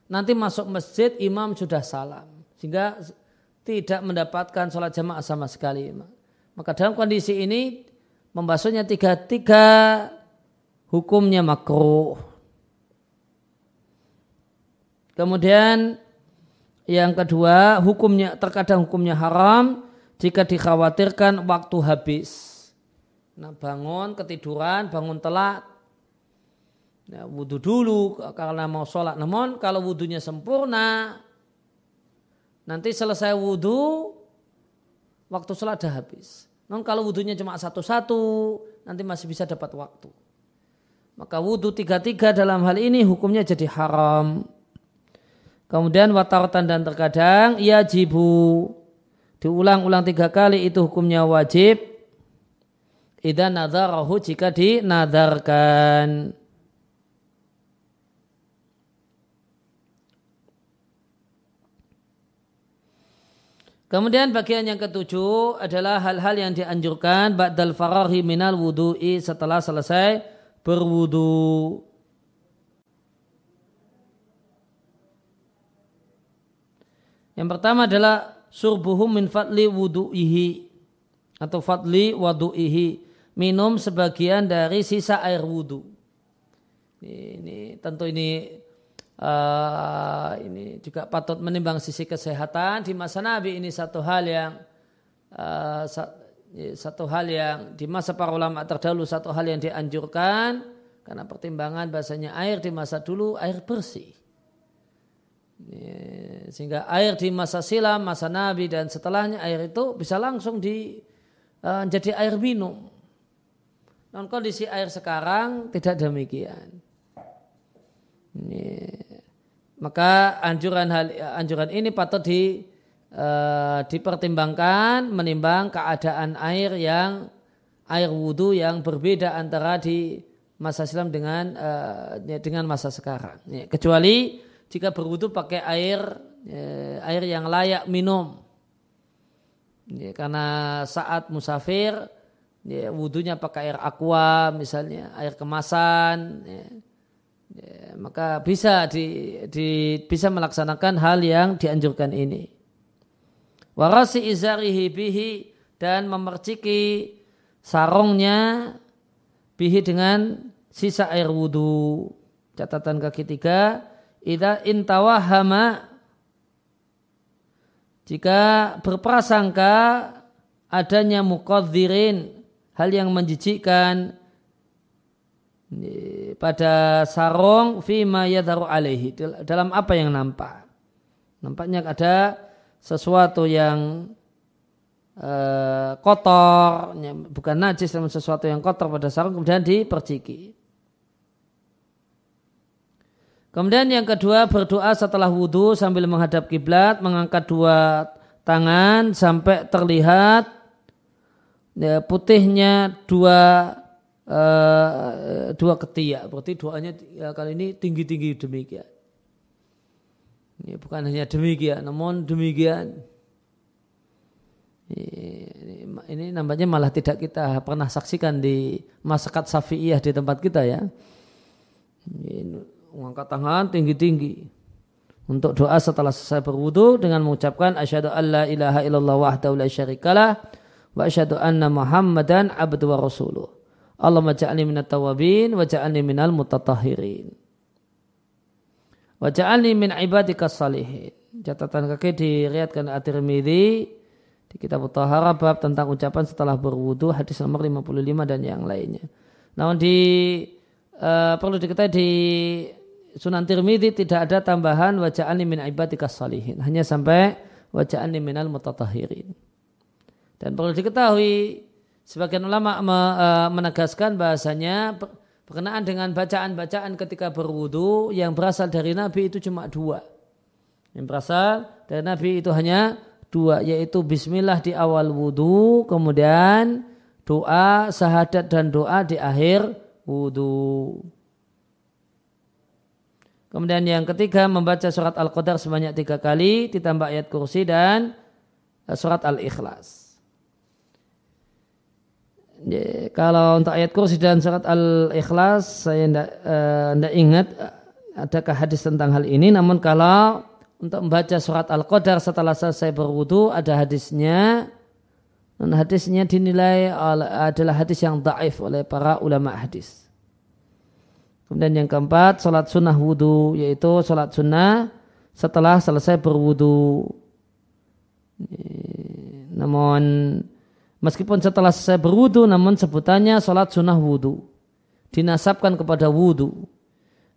nanti masuk masjid imam sudah salam. Sehingga tidak mendapatkan sholat jamaah sama sekali. Maka dalam kondisi ini membasuhnya tiga-tiga hukumnya makruh. Kemudian yang kedua hukumnya terkadang hukumnya haram jika dikhawatirkan waktu habis. Nah bangun ketiduran, bangun telat, ya, wudhu dulu karena mau sholat. Namun kalau wudhunya sempurna, nanti selesai wudhu, waktu sholat dah habis. Namun kalau wudhunya cuma satu-satu, nanti masih bisa dapat waktu. Maka wudhu tiga-tiga dalam hal ini hukumnya jadi haram. Kemudian wataratan dan terkadang ia jibu diulang-ulang tiga kali itu hukumnya wajib idza nadharahu jika dinadarkan Kemudian bagian yang ketujuh adalah hal-hal yang dianjurkan ba'dal farahi minal wudu'i setelah selesai berwudu. Yang pertama adalah surbuhum min fadli wudu'ihi atau fadli wudu'ihi minum sebagian dari sisa air wudu. Ini, ini tentu ini uh, ini juga patut menimbang sisi kesehatan di masa Nabi ini satu hal yang uh, satu hal yang di masa para ulama terdahulu satu hal yang dianjurkan karena pertimbangan bahasanya air di masa dulu air bersih. Sehingga air di masa silam, masa Nabi dan setelahnya air itu bisa langsung di uh, jadi air minum. Non kondisi air sekarang tidak demikian. Ini, maka anjuran hal anjuran ini patut di uh, dipertimbangkan menimbang keadaan air yang air wudhu yang berbeda antara di masa silam dengan uh, dengan masa sekarang. kecuali jika berwudu pakai air ya, air yang layak minum. Ya, karena saat musafir ya, wudhunya pakai air aqua misalnya air kemasan ya, ya, maka bisa di, di, bisa melaksanakan hal yang dianjurkan ini. warasi izarihi bihi dan memerciki sarungnya bihi dengan sisa air wudhu. Catatan kaki tiga, Ida intawahama jika berprasangka adanya mukadzirin hal yang menjijikkan pada sarung fima yadharu alaihi. Dalam apa yang nampak? Nampaknya ada sesuatu yang uh, kotor bukan najis namun sesuatu yang kotor pada sarung kemudian diperciki kemudian yang kedua berdoa setelah wudhu sambil menghadap kiblat mengangkat dua tangan sampai terlihat ya, putihnya dua uh, dua ketiak. Berarti doanya ya, kali ini tinggi-tinggi demikian. Ini bukan hanya demikian, namun demikian. Ini, ini nampaknya malah tidak kita pernah saksikan di masyarakat Safi'iyah di tempat kita ya. Ini, mengangkat tangan tinggi-tinggi untuk doa setelah selesai berwudu dengan mengucapkan asyhadu alla ilaha illallah wahdahu la syarikalah wa asyhadu anna muhammadan abdu wa rasuluh. Allahumma ja'alni minat tawabin wa ja'alni minal mutatahhirin. Wa ja'alni min ibadika salihin. Catatan kaki diriatkan At-Tirmidzi di kitab Tahara bab tentang ucapan setelah berwudu hadis nomor 55 dan yang lainnya. Namun di uh, perlu diketahui di Sunan Tirmidzi tidak ada tambahan wa ja'alni min ibadika salihin. Hanya sampai wa ja'alni minal mutatahhirin. Dan perlu diketahui Sebagian ulama e, menegaskan bahasanya berkenaan dengan bacaan-bacaan ketika berwudu yang berasal dari Nabi itu cuma dua. Yang berasal dari Nabi itu hanya dua, yaitu Bismillah di awal wudu, kemudian doa, sahadat dan doa di akhir wudu. Kemudian yang ketiga membaca surat Al-Qadar sebanyak tiga kali, ditambah ayat kursi dan e, surat Al-Ikhlas. Kalau untuk ayat kursi dan surat al-ikhlas saya tidak uh, ingat eh, adakah hadis tentang hal ini. Namun kalau untuk membaca surat al-qadar setelah selesai berwudu ada hadisnya. Dan hadisnya dinilai adalah hadis yang daif oleh para ulama hadis. Kemudian yang keempat, sholat sunnah wudu, yaitu sholat sunnah setelah selesai berwudu. Namun Meskipun setelah saya berwudu namun sebutannya sholat sunnah wudu. Dinasabkan kepada wudu.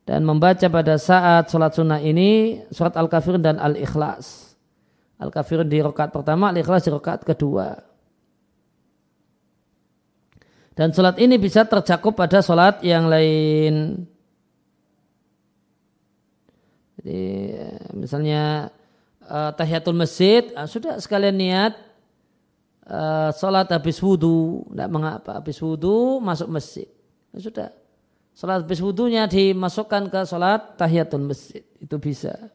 Dan membaca pada saat sholat sunnah ini surat Al-Kafirun dan Al-Ikhlas. Al-Kafirun di rokat pertama, Al-Ikhlas di rokat kedua. Dan sholat ini bisa tercakup pada sholat yang lain. Jadi misalnya uh, tahiyatul masjid, uh, sudah sekalian niat uh, sholat habis wudhu, tidak mengapa, habis wudhu masuk masjid. Ya sudah, sholat habis wudhunya dimasukkan ke sholat tahiyatul masjid, itu bisa.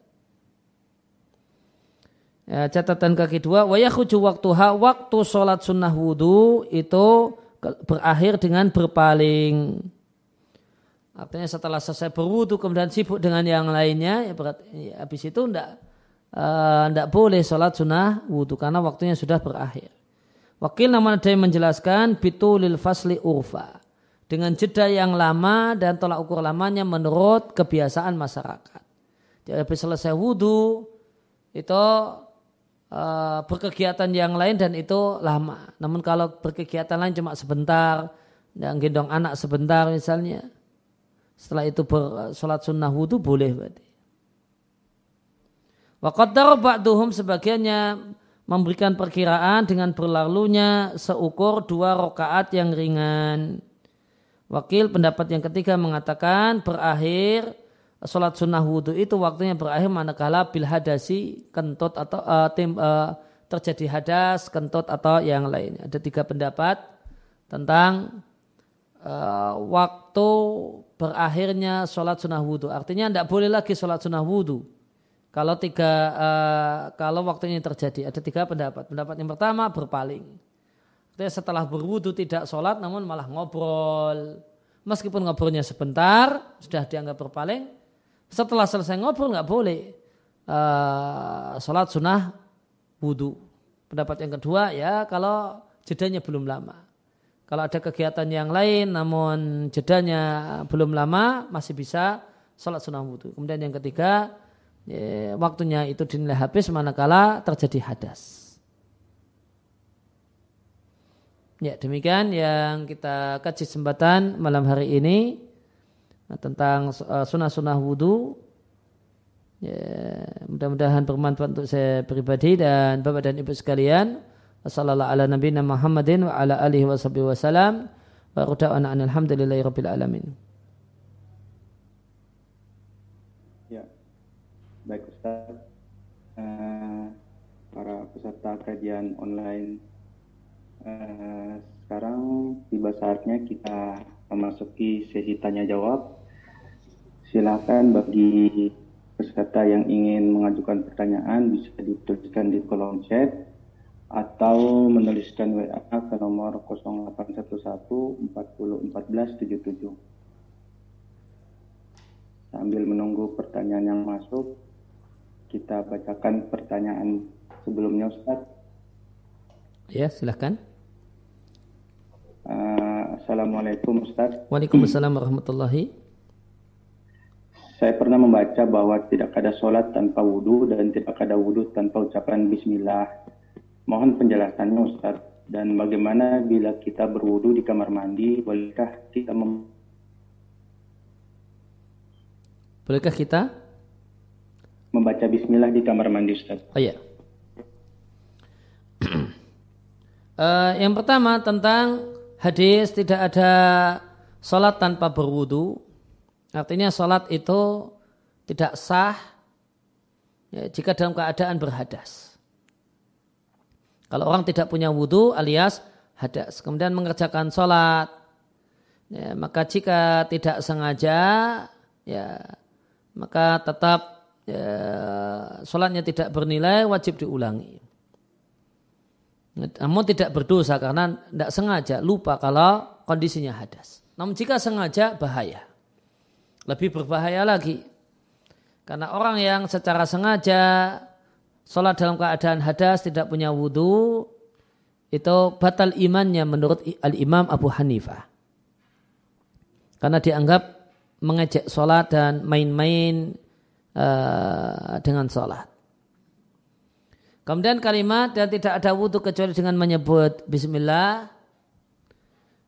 Ya, catatan kaki dua, waktu waktuha, waktu sholat sunnah wudhu itu berakhir dengan berpaling. Artinya setelah selesai berwudhu kemudian sibuk dengan yang lainnya, ya berarti ya, habis itu tidak uh, eh, boleh sholat sunnah wudhu karena waktunya sudah berakhir. Wakil nama ada yang menjelaskan bitulil fasli urfa. Dengan jeda yang lama dan tolak ukur lamanya menurut kebiasaan masyarakat. Jadi habis selesai wudhu itu uh, berkegiatan yang lain dan itu lama. Namun kalau berkegiatan lain cuma sebentar, yang gendong anak sebentar misalnya, setelah itu bersolat sunnah wudhu boleh berarti. Waqaddar ba'duhum sebagiannya memberikan perkiraan dengan berlalunya seukur dua rokaat yang ringan. Wakil pendapat yang ketiga mengatakan berakhir sholat sunnah wudhu itu waktunya berakhir manakala bil hadasi kentut atau uh, tim, uh, terjadi hadas, kentut atau yang lain. Ada tiga pendapat tentang uh, waktu berakhirnya sholat sunnah wudhu. Artinya tidak boleh lagi sholat sunnah wudhu kalau tiga uh, kalau waktunya terjadi ada tiga pendapat. Pendapat yang pertama berpaling. Artinya setelah berwudu tidak sholat namun malah ngobrol. Meskipun ngobrolnya sebentar sudah dianggap berpaling. Setelah selesai ngobrol nggak boleh uh, sholat sunnah wudu. Pendapat yang kedua ya kalau jedanya belum lama. Kalau ada kegiatan yang lain namun jedanya belum lama masih bisa sholat sunnah wudhu. Kemudian yang ketiga ya, waktunya itu dinilai habis manakala terjadi hadas. Ya demikian yang kita kaji sembatan malam hari ini tentang uh, sunnah-sunnah wudhu. Ya, mudah-mudahan bermanfaat untuk saya pribadi dan bapak dan ibu sekalian. Wassalamualaikum ala nabiyina Muhammadin wa. Ya, baik Ustaz. Uh, para peserta kajian online Eh, sekarang tiba saatnya kita memasuki sesi tanya jawab. Silakan bagi peserta yang ingin mengajukan pertanyaan bisa dituliskan di kolom chat atau menuliskan WA ke nomor 0811 40 14 77. Sambil menunggu pertanyaan yang masuk, kita bacakan pertanyaan sebelumnya Ustaz. Ya, silahkan. Uh, Assalamualaikum Ustaz. Waalaikumsalam warahmatullahi. Saya pernah membaca bahwa tidak ada sholat tanpa wudhu dan tidak ada wudhu tanpa ucapan Bismillah. Mohon penjelasannya Ustaz. Dan bagaimana bila kita berwudhu di kamar mandi, bolehkah kita mem Bolehkah kita membaca Bismillah di kamar mandi Ustaz? Oh iya. uh, (clears throat) yang pertama tentang hadis tidak ada sholat tanpa berwudu. Artinya sholat itu tidak sah ya, jika dalam keadaan berhadas. Kalau orang tidak punya wudu alias hadas, kemudian mengerjakan sholat, ya, maka jika tidak sengaja, ya maka tetap ya, sholatnya tidak bernilai, wajib diulangi. Namun tidak berdosa karena tidak sengaja lupa kalau kondisinya hadas. Namun jika sengaja bahaya. Lebih berbahaya lagi. Karena orang yang secara sengaja sholat dalam keadaan hadas tidak punya wudhu itu batal imannya menurut al-imam Abu Hanifah. Karena dianggap mengejek sholat dan main-main uh, dengan sholat. Kemudian kalimat dan tidak ada wudhu kecuali dengan menyebut Bismillah.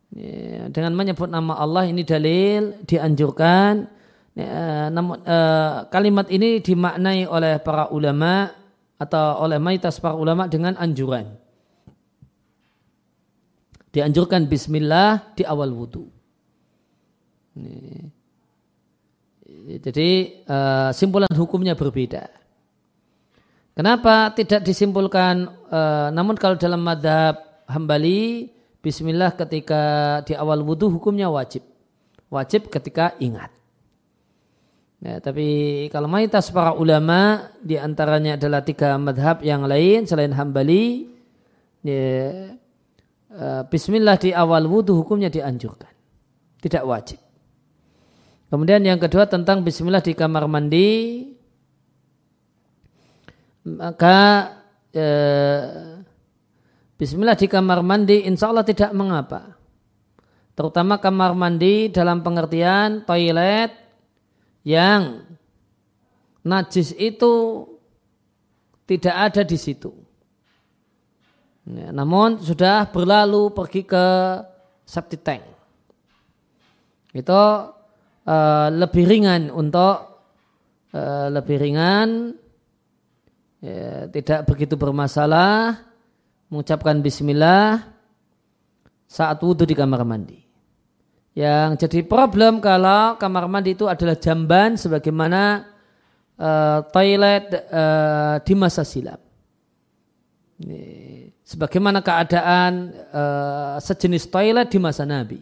Ya, dengan menyebut nama Allah ini dalil dianjurkan. Ya, namun uh, kalimat ini dimaknai oleh para ulama atau oleh mayoritas para ulama dengan anjuran. Dianjurkan Bismillah di awal wudhu. Jadi uh, simpulan hukumnya berbeda. Kenapa tidak disimpulkan? Uh, namun kalau dalam madhab hambali, Bismillah ketika di awal wudhu hukumnya wajib. Wajib ketika ingat. Ya, tapi kalau mayoritas para ulama di antaranya adalah tiga madhab yang lain selain hambali, ya, uh, Bismillah di awal wudhu hukumnya dianjurkan, tidak wajib. Kemudian yang kedua tentang Bismillah di kamar mandi, maka eh, Bismillah di kamar mandi insya Allah tidak mengapa. Terutama kamar mandi dalam pengertian toilet yang najis itu tidak ada di situ. Ya, namun sudah berlalu pergi ke septic tank. Itu uh, lebih ringan untuk uh, lebih ringan ya, tidak begitu bermasalah mengucapkan bismillah saat wudhu di kamar mandi. Yang jadi problem kalau kamar mandi itu adalah jamban sebagaimana uh, toilet uh, di masa silam. Ini, sebagaimana keadaan uh, sejenis toilet di masa Nabi.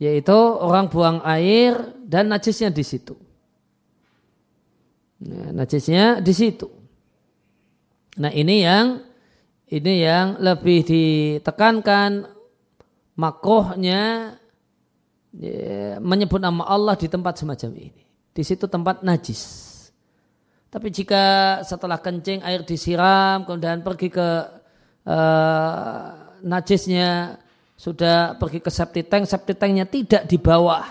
Yaitu orang buang air dan najisnya di situ. Nah, najisnya di situ. Nah ini yang ini yang lebih ditekankan makrohnya ya, menyebut nama Allah di tempat semacam ini. Di situ tempat najis. Tapi jika setelah kencing air disiram kemudian pergi ke uh, najisnya sudah pergi ke septic tank, septic tanknya tidak di bawah,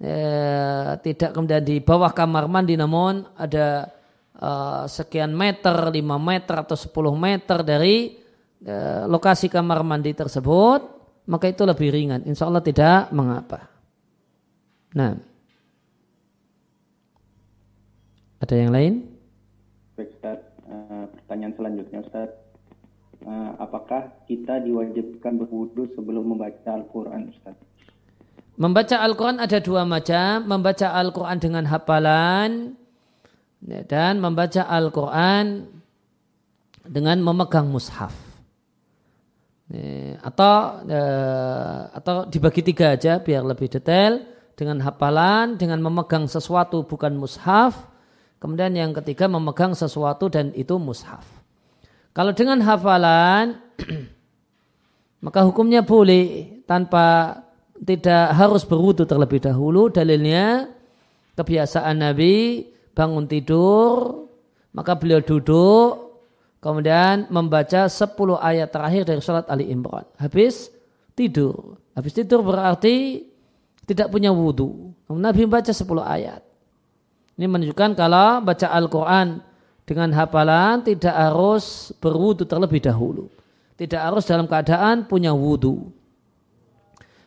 eh, tidak kemudian di bawah kamar mandi namun ada uh, sekian meter, 5 meter atau 10 meter dari uh, lokasi kamar mandi tersebut, maka itu lebih ringan. Insya Allah tidak mengapa. Nah, ada yang lain? Baik, Ustaz. Uh, pertanyaan selanjutnya, Ustaz. Uh, apakah kita diwajibkan berwudu sebelum membaca Al-Quran, Ustaz? Membaca Al-Quran ada dua macam. Membaca Al-Quran dengan hafalan dan membaca Al-Quran dengan memegang mushaf. Ya, atau eh, atau dibagi tiga aja biar lebih detail dengan hafalan, dengan memegang sesuatu bukan mushaf. Kemudian yang ketiga memegang sesuatu dan itu mushaf. Kalau dengan hafalan (clears throat) maka hukumnya boleh tanpa tidak harus berwudu terlebih dahulu. Dalilnya kebiasaan Nabi bangun tidur, maka beliau duduk, kemudian membaca 10 ayat terakhir dari surat Ali Imran. Habis tidur. Habis tidur berarti tidak punya wudhu. Nabi membaca 10 ayat. Ini menunjukkan kalau baca Al-Quran dengan hafalan tidak harus berwudhu terlebih dahulu. Tidak harus dalam keadaan punya wudhu.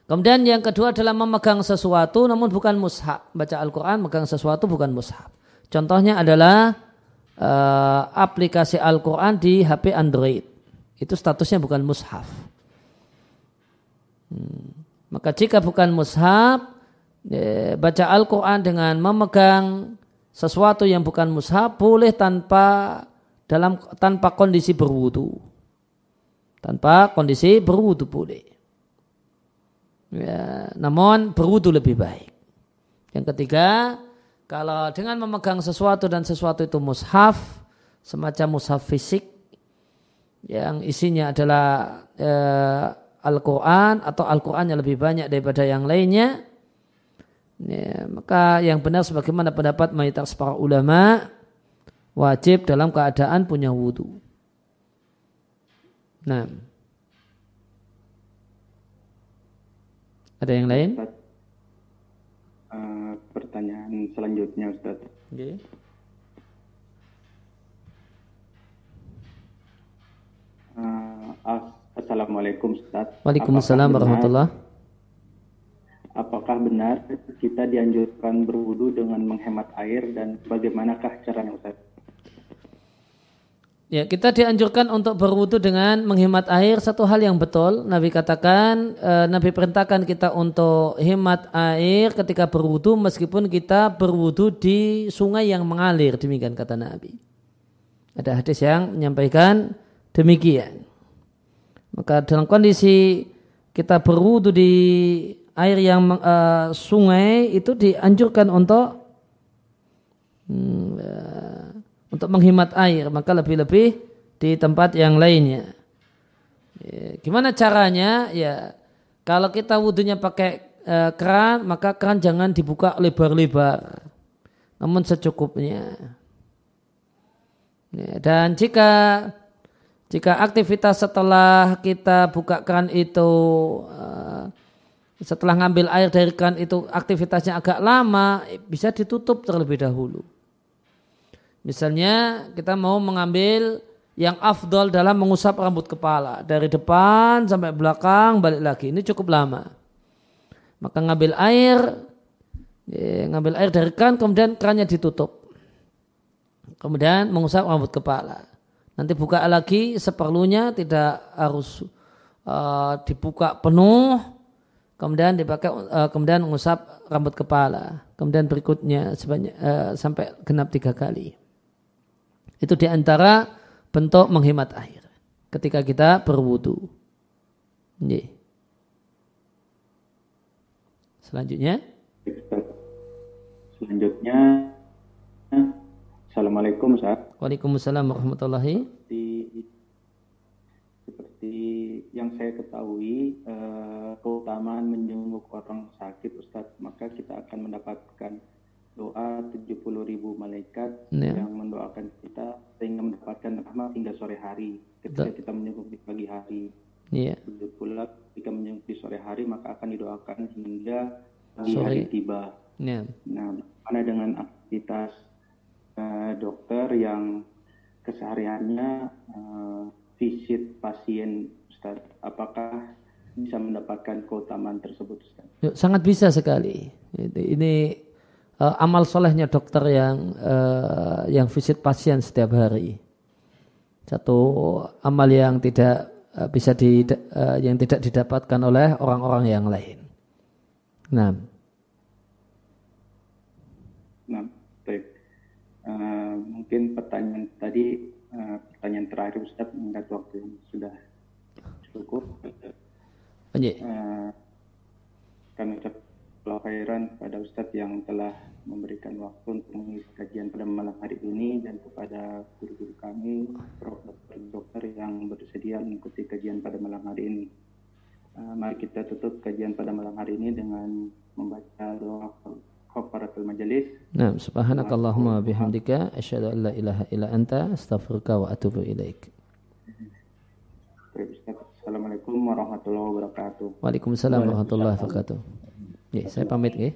Kemudian yang kedua adalah memegang sesuatu namun bukan mushaf. Baca Al-Quran memegang sesuatu bukan mushaf. Contohnya adalah uh, aplikasi Al-Quran di HP Android. Itu statusnya bukan mushaf. Hmm. Maka jika bukan mushaf, ya, baca Al-Quran dengan memegang sesuatu yang bukan mushaf boleh tanpa dalam tanpa kondisi berwudu. Tanpa kondisi berwudu boleh. Ya, namun berwudu lebih baik. Yang ketiga, kalau dengan memegang sesuatu dan sesuatu itu mushaf, semacam mushaf fisik yang isinya adalah eh, Al-Quran atau Al-Quran yang lebih banyak daripada yang lainnya, ya, maka yang benar sebagaimana pendapat mayoritas para ulama wajib dalam keadaan punya wudhu. Nah, ada yang lain? Pertanyaan selanjutnya Ustaz. Okay. Uh, Assalamualaikum Ustaz. Waalaikumsalam warahmatullah. Apakah benar kita dianjurkan berwudu dengan menghemat air dan bagaimanakah caranya Ustaz? Ya, kita dianjurkan untuk berwudu dengan menghemat air satu hal yang betul. Nabi katakan, e, Nabi perintahkan kita untuk hemat air ketika berwudu meskipun kita berwudu di sungai yang mengalir. Demikian kata Nabi. Ada hadis yang menyampaikan demikian. Maka dalam kondisi kita berwudu di air yang e, sungai itu dianjurkan untuk hmm, e, untuk menghemat air maka lebih-lebih di tempat yang lainnya. Ya, gimana caranya? Ya kalau kita wudhunya pakai e, keran maka keran jangan dibuka lebar-lebar, namun secukupnya. Ya, dan jika jika aktivitas setelah kita buka keran itu e, setelah ngambil air dari keran itu aktivitasnya agak lama bisa ditutup terlebih dahulu. Misalnya kita mau mengambil yang afdol dalam mengusap rambut kepala. Dari depan sampai belakang balik lagi. Ini cukup lama. Maka ngambil air, ya, ngambil air dari kan kemudian kerannya ditutup. Kemudian mengusap rambut kepala. Nanti buka lagi seperlunya tidak harus uh, dibuka penuh. Kemudian dipakai uh, kemudian mengusap rambut kepala. Kemudian berikutnya sebanyak uh, sampai genap tiga kali. Itu di antara bentuk menghemat air ketika kita berwudu. Ini. Selanjutnya. Selanjutnya. Assalamualaikum Ustaz. Waalaikumsalam warahmatullahi. Seperti, seperti yang saya ketahui, eh, keutamaan menjenguk orang sakit Ustaz, maka kita akan mendapatkan doa 70 ribu malaikat ya. yang mendoakan kita sehingga mendapatkan rahmat hingga sore hari ketika kita menyebut di pagi hari. Iya. Begitu pula ketika menyebut di sore hari maka akan didoakan hingga pagi hari tiba. Ya. Nah, mana dengan aktivitas uh, dokter yang kesehariannya uh, visit pasien Ustaz, apakah bisa mendapatkan keutamaan tersebut Ustaz? Sangat bisa sekali. Ini uh, amal solehnya dokter yang uh, yang visit pasien setiap hari. Satu amal yang tidak uh, bisa di uh, yang tidak didapatkan oleh orang-orang yang lain. Nah. Nah, baik. Uh, mungkin pertanyaan tadi uh, pertanyaan terakhir Ustaz mengingat waktu yang sudah cukup. Uh, kami ucap khairan pada Ustadz yang telah memberikan waktu untuk mengisi kajian pada malam hari ini dan kepada guru-guru kami, dokter-dokter yang bersedia mengikuti kajian pada malam hari ini. Uh, mari kita tutup kajian pada malam hari ini dengan membaca doa kafaratul majelis. Nah, subhanakallahumma bihamdika asyhadu an la ilaha illa anta astaghfiruka wa atubu ilaik. Assalamualaikum warahmatullahi wabarakatuh. Waalaikumsalam warahmatullahi wabarakatuh. Ya, saya pamit ya.